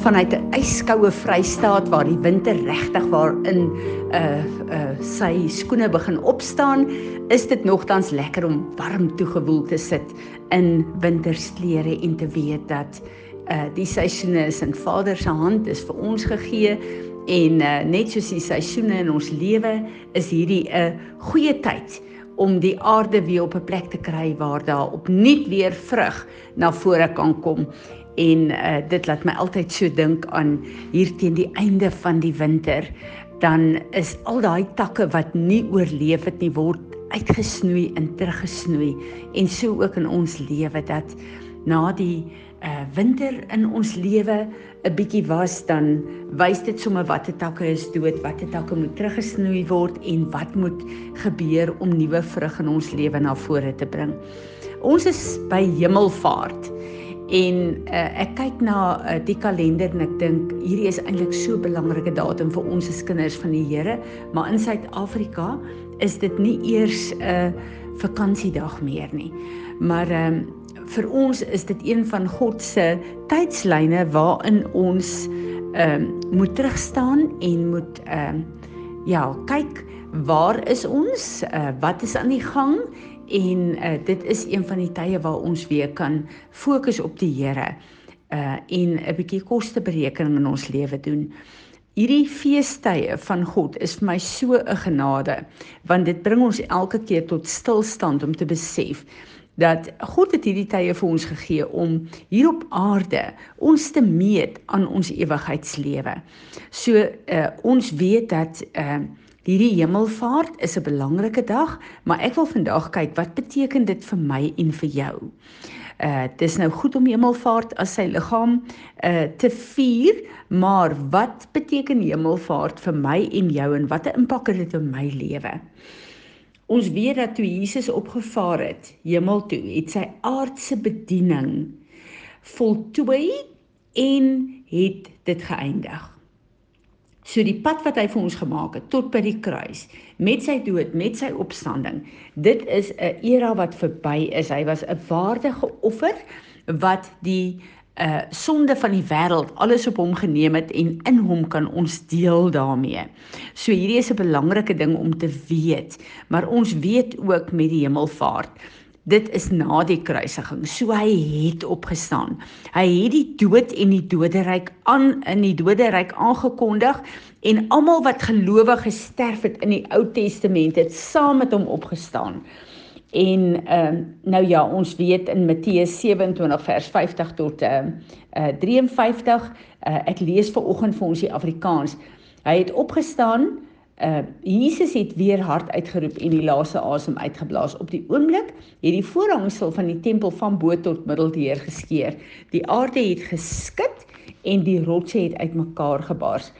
vanuit 'n yskoue Vrystaat waar die winter regtig waar in uh, uh, sy skoene begin opstaan, is dit nogtans lekker om warm toegewoel te sit in wintersklere en te weet dat uh, die seisoene is in Vader se hand is vir ons gegee en uh, net soos die seisoene in ons lewe is hierdie 'n uh, goeie tyd om die aarde weer op 'n plek te kry waar daar opnuut weer vrug na vore kan kom en uh, dit laat my altyd so dink aan hier teen die einde van die winter dan is al daai takke wat nie oorleef het nie word uitgesnoei en teruggesnoei en so ook in ons lewe dat na die uh, winter in ons lewe 'n bietjie was dan wys dit sommer watter takke is dood, watter takke moet teruggesnoei word en wat moet gebeur om nuwe vrug in ons lewe na vore te bring. Ons is by hemelvaart. En uh, ek kyk na uh, die kalender en ek dink hierdie is eintlik so 'n belangrike datum vir ons as kinders van die Here, maar in Suid-Afrika is dit nie eers 'n uh, vakansiedag meer nie. Maar um, vir ons is dit een van God se tydslyne waarin ons um, moet terugstaan en moet um, ja, kyk waar is ons? Uh, wat is aan die gang? En uh, dit is een van die tye waar ons weer kan fokus op die Here uh en 'n bietjie kosteberekening in ons lewe doen. Hierdie feestye van God is vir my so 'n genade want dit bring ons elke keer tot stilstand om te besef dat God het hierdie tye vir ons gegee om hier op aarde ons te meet aan ons ewigheidslewe. So uh ons weet dat uh Hierdie hemelvaart is 'n belangrike dag, maar ek wil vandag kyk wat beteken dit vir my en vir jou. Uh dis nou goed om hemelvaart as sy liggaam uh te vier, maar wat beteken hemelvaart vir my en jou en watter impak het dit op my lewe? Ons weet dat toe Jesus opgevaar het hemel toe, het sy aardse bediening voltooi en het dit geëindig. So die pad wat hy vir ons gemaak het tot by die kruis met sy dood, met sy opstanding, dit is 'n era wat verby is. Hy was 'n waardige offer wat die uh sonde van die wêreld alles op hom geneem het en in hom kan ons deel daarmee. So hierdie is 'n belangrike ding om te weet, maar ons weet ook met die hemelvaart Dit is na die kruisiging. So hy het opgestaan. Hy het die dood en die doderyk aan in die doderyk aangekondig en almal wat gelowig gesterf het in die Ou Testament het saam met hom opgestaan. En ehm uh, nou ja, ons weet in Matteus 27 vers 50 tot ehm uh, uh, 53, uh, ek lees ver oggend vir ons die Afrikaans. Hy het opgestaan uh Jesus het weer hard uitgeroep en die laaste asem uitgeblaas. Op die oomblik het die voorhangsel van die tempel van bo tot middeldeer geskeur. Die aarde het geskit en die rotse het uitmekaar gebars.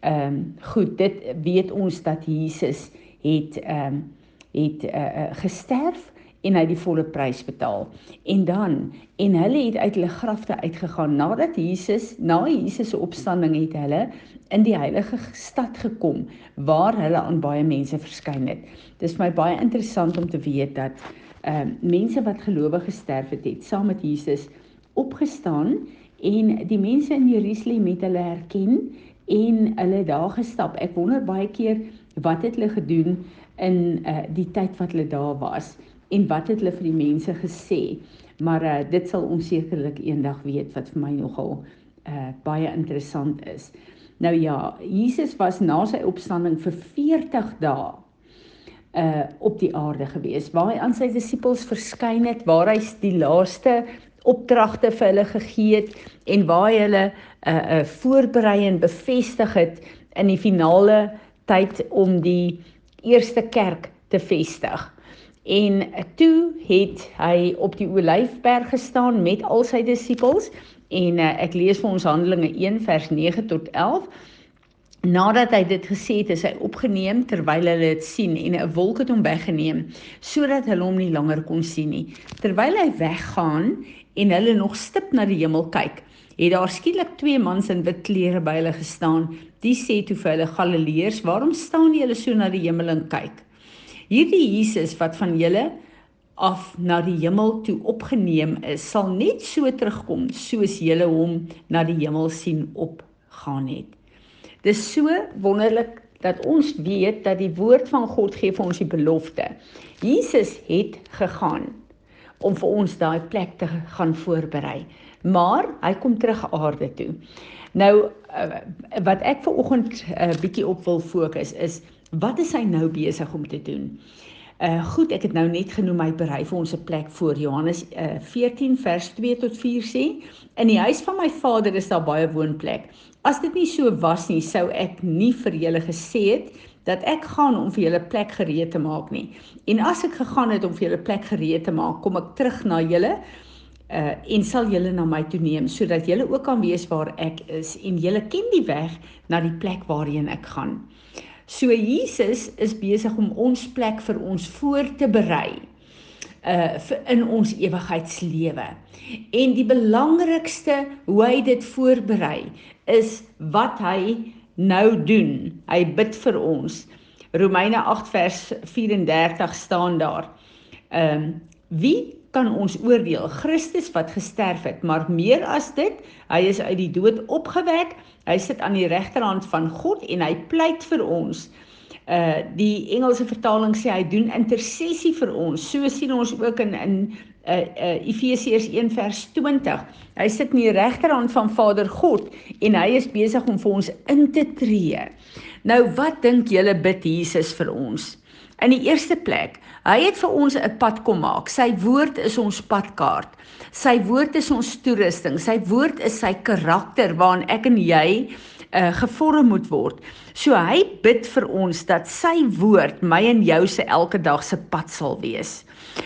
Ehm um, goed, dit weet ons dat Jesus het ehm um, het uh, uh, gesterf en hy die volle prys betaal. En dan en hulle het uit hulle grafte uitgegaan nadat Jesus na Jesus se opstanding het hulle in die heilige stad gekom waar hulle aan baie mense verskyn het. Dis vir my baie interessant om te weet dat ehm uh, mense wat gelowig gesterf het, het saam met Jesus opgestaan en die mense in Jerusalem het hulle herken en hulle daar gestap. Ek wonder baie keer wat het hulle gedoen in uh, die tyd wat hulle daar was en wat het hulle vir die mense gesê. Maar uh, dit sal ons sekerlik eendag weet wat vir my nogal uh, baie interessant is. Nou ja, Jesus was na sy opstanding vir 40 dae uh op die aarde gewees waar hy aan sy disippels verskyn het waar hy die laaste opdragte vir hulle gegee het en waar hy hulle uh uh voorberei en bevestig het in die finale tyd om die eerste kerk te vestig. En toe het hy op die Olyfberg gestaan met al sy disippels en uh, ek lees vir ons Handelinge 1 vers 9 tot 11. Nadat hy dit gesê het, is hy opgeneem terwyl hulle dit sien en 'n wolk het hom weggeneem sodat hulle hom nie langer kon sien nie. Terwyl hy weggaan en hulle nog stip na die hemel kyk, het daar skielik twee mans in wit klere by hulle gestaan. Die sê toe vir hulle Galileërs, "Waarom staan julle so na die hemel en kyk?" Hierdie Jesus wat van julle af na die hemel toe opgeneem is, sal net so terugkom soos julle hom na die hemel sien opgaan het. Dis so wonderlik dat ons weet dat die woord van God gee vir ons die belofte. Jesus het gegaan om vir ons daai plek te gaan voorberei. Maar hy kom terug aarde toe. Nou eh, wat ek ver oggend 'n uh, eh, bietjie op wil fokus is wat is hy nou besig om te doen? Uh goed, ek het nou net genoem hy berei vir ons 'n plek voor Johannes uh 14 vers 2 tot 4 sê in die huis van my Vader is daar baie woonplek. As dit nie so was nie, sou ek nie vir julle gesê het dat ek gaan om vir julle plek gereed te maak nie. En as ek gegaan het om vir julle plek gereed te maak, kom ek terug na julle uh en sal julle na my toe neem sodat julle ook kan weet waar ek is en julle ken die weg na die plek waarheen ek gaan. So Jesus is besig om ons plek vir ons voor te berei uh in ons ewigheidslewe. En die belangrikste hoe hy dit voorberei is wat hy nou doen. Hy bid vir ons. Romeine 8 vers 34 staan daar. Ehm um, wie kan ons oordeel? Christus wat gesterf het, maar meer as dit, hy is uit die dood opgewek. Hy sit aan die regterhand van God en hy pleit vir ons. Uh die Engelse vertaling sê hy doen intersessie vir ons. So sien ons ook in in uh, uh Efesiërs 1 vers 20. Hy sit in die regterhand van Vader God en hy is besig om vir ons in te tree. Nou wat dink julle bid Jesus vir ons? In die eerste plek, hy het vir ons 'n pad kom maak. Sy woord is ons padkaart. Sy woord is ons toerusting. Sy woord is sy karakter waarin ek en jy uh, gevorm moet word. So hy bid vir ons dat sy woord my en jou se elke dag se pad sal wees.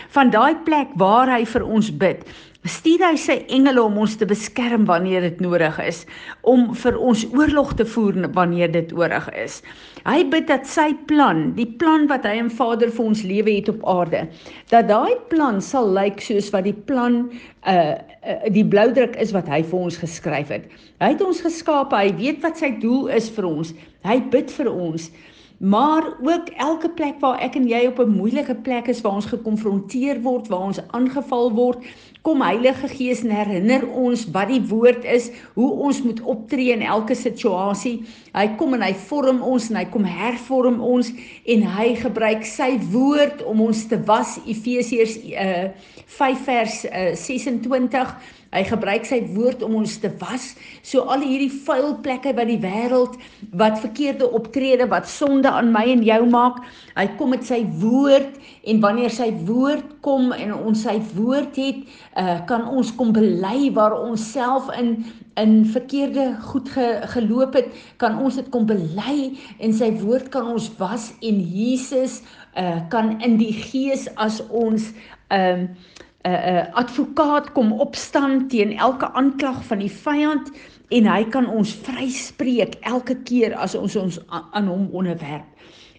Van daai plek waar hy vir ons bid, stuur hy sy engele om ons te beskerm wanneer dit nodig is, om vir ons oorlog te voer wanneer dit nodig is. Hy bid dat sy plan, die plan wat hy en Vader vir ons lewe het op aarde, dat daai plan sal lyk soos wat die plan uh, uh die bloudruk is wat hy vir ons geskryf het. Hy het ons geskaap, hy weet wat sy doel is vir ons. Hy bid vir ons maar ook elke plek waar ek en jy op 'n moeilike plek is waar ons gekonfronteer word, waar ons aangeval word, kom Heilige Gees en herinner ons wat die woord is, hoe ons moet optree in elke situasie. Hy kom en hy vorm ons en hy kom hervorm ons en hy gebruik sy woord om ons te was. Efesiërs uh, 5 vers uh, 26 Hy gebruik sy woord om ons te was. So al hierdie vuil plekke wat die wêreld wat verkeerde optrede wat sonde aan my en jou maak, hy kom met sy woord en wanneer sy woord kom en ons sy woord het, uh, kan ons kom bely waar ons self in in verkeerde goed ge, geloop het, kan ons dit kom bely en sy woord kan ons was en Jesus uh, kan in die gees as ons ehm uh, 'n uh, 'n uh, advokaat kom opstaan teen elke aanklag van die vyand en hy kan ons vryspreek elke keer as ons ons aan hom onderwerp.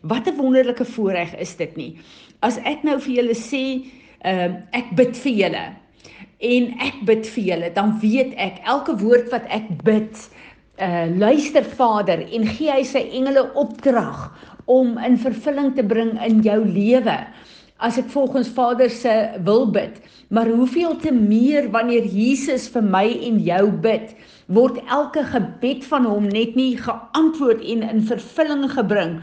Wat 'n wonderlike voorreg is dit nie. As ek nou vir julle sê, ehm uh, ek bid vir julle en ek bid vir julle, dan weet ek elke woord wat ek bid, uh luister Vader en gee hy sy engele opdrag om in vervulling te bring in jou lewe as ek volgens Vader se wil bid, maar hoeveel te meer wanneer Jesus vir my en jou bid, word elke gebed van hom net nie geantwoord en in vervulling gebring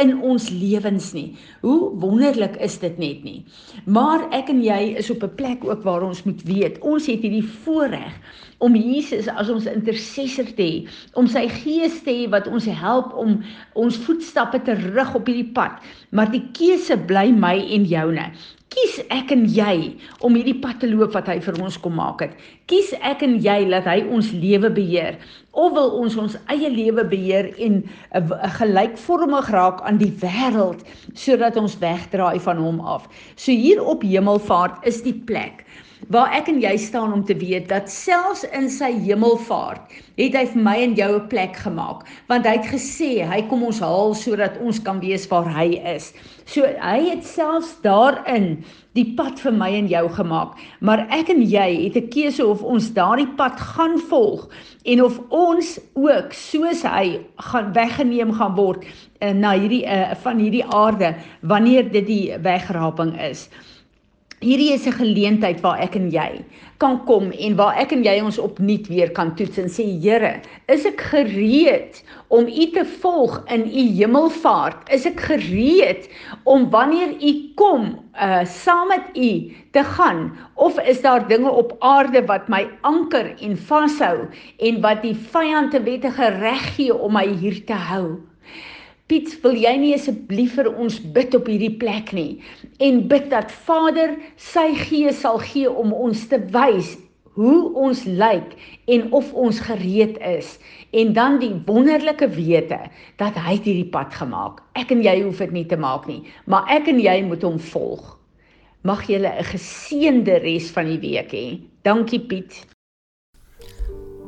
in ons lewens nie. Hoe wonderlik is dit net nie. Maar ek en jy is op 'n plek ook waar ons moet weet, ons het hierdie voorreg om Jesus as ons intercessor te hê, om sy gees te hê wat ons help om ons voetstappe te rig op hierdie pad. Maar die keuse bly my en joune. Kies ek en jy om hierdie pad te loop wat hy vir ons kom maak het. Kies ek en jy dat hy ons lewe beheer of wil ons ons eie lewe beheer en 'n gelykvormig raak aan die wêreld sodat ons wegdraai van hom af. So hier op Hemelvaart is die plek waar ek en jy staan om te weet dat selfs in sy hemelvaart het hy vir my en jou 'n plek gemaak want hy het gesê hy kom ons haal sodat ons kan weet waar hy is. So hy het selfs daarin die pad vir my en jou gemaak. Maar ek en jy het 'n keuse of ons daardie pad gaan volg en of ons ook soos hy gaan weggeneem gaan word uh, na hierdie uh, van hierdie aarde wanneer dit die wegraping is. Hierdie is 'n geleentheid waar ek en jy kan kom en waar ek en jy ons opnuut weer kan toets en sê Here, is ek gereed om U te volg in U hemelvaart? Is ek gereed om wanneer U kom, uh saam met U te gaan of is daar dinge op aarde wat my anker en vashou en wat die vyand te wettige reg gee om my hier te hou? Piet, wil jy nie asseblief vir ons bid op hierdie plek nie en bid dat Vader sy gees sal gee om ons te wys hoe ons lyk en of ons gereed is en dan die wonderlike wete dat hy hierdie pad gemaak. Ek en jy hoef dit nie te maak nie, maar ek en jy moet hom volg. Mag jy 'n geseënde res van die week hê. Dankie Piet.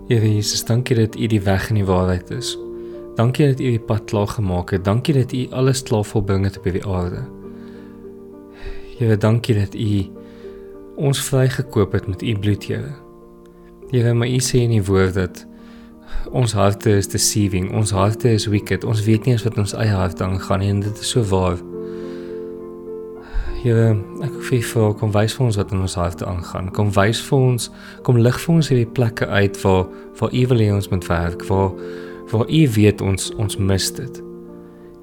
Here Jesus, dankie dat U die weg en die waarheid is. Dankie dat U die pad klaar gemaak het. Dankie dat U alles klaar volbring het op hierdie aarde. Here, dankie dat U ons vrygekoop het met U bloed, Here. Here, maar U sê in die woord dat ons harte is deceiving, ons harte is wicked. Ons weet nie eens wat ons eie hart aangaan nie en dit is so waar. Here, ek wil vir jou kom wys vir ons wat in ons harte aangaan. Kom wys vir ons, kom lig vir ons hierdie plekke uit waar waar U wil hê ons moet werk, waar waar U weet ons ons mis dit.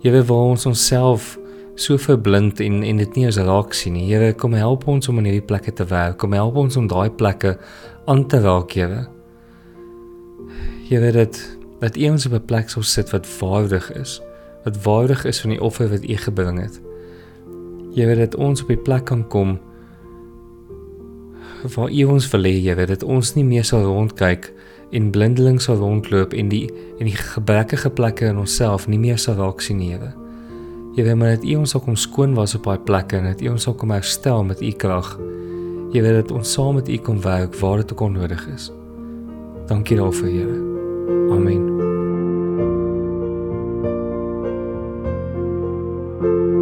Here waar ons onsself so verblind en en dit nie eens raak sien nie. Here kom help ons om in hierdie plekke te werk. Kom help ons om daai plekke aan te raak, Here. Here dat dat U ons op 'n plek sal sit wat waardig is. Wat waardig is van die offer wat U gebring het. Here dat ons op 'n plek kan kom waar U ons wil hê, Here, dat ons nie meer sal rondkyk en blindeling sal rondloop en die en die gebrekkige plekke in onsself nie meer sal raak sien, Here. Here, maar dat U ons sal kom skoon was op daai plekke en dat U ons sal kom herstel met U krag. Here, dat ons saam met U kan werk waar dit ook onnodig is. Dankie daarvoor, Here. Amen. thank you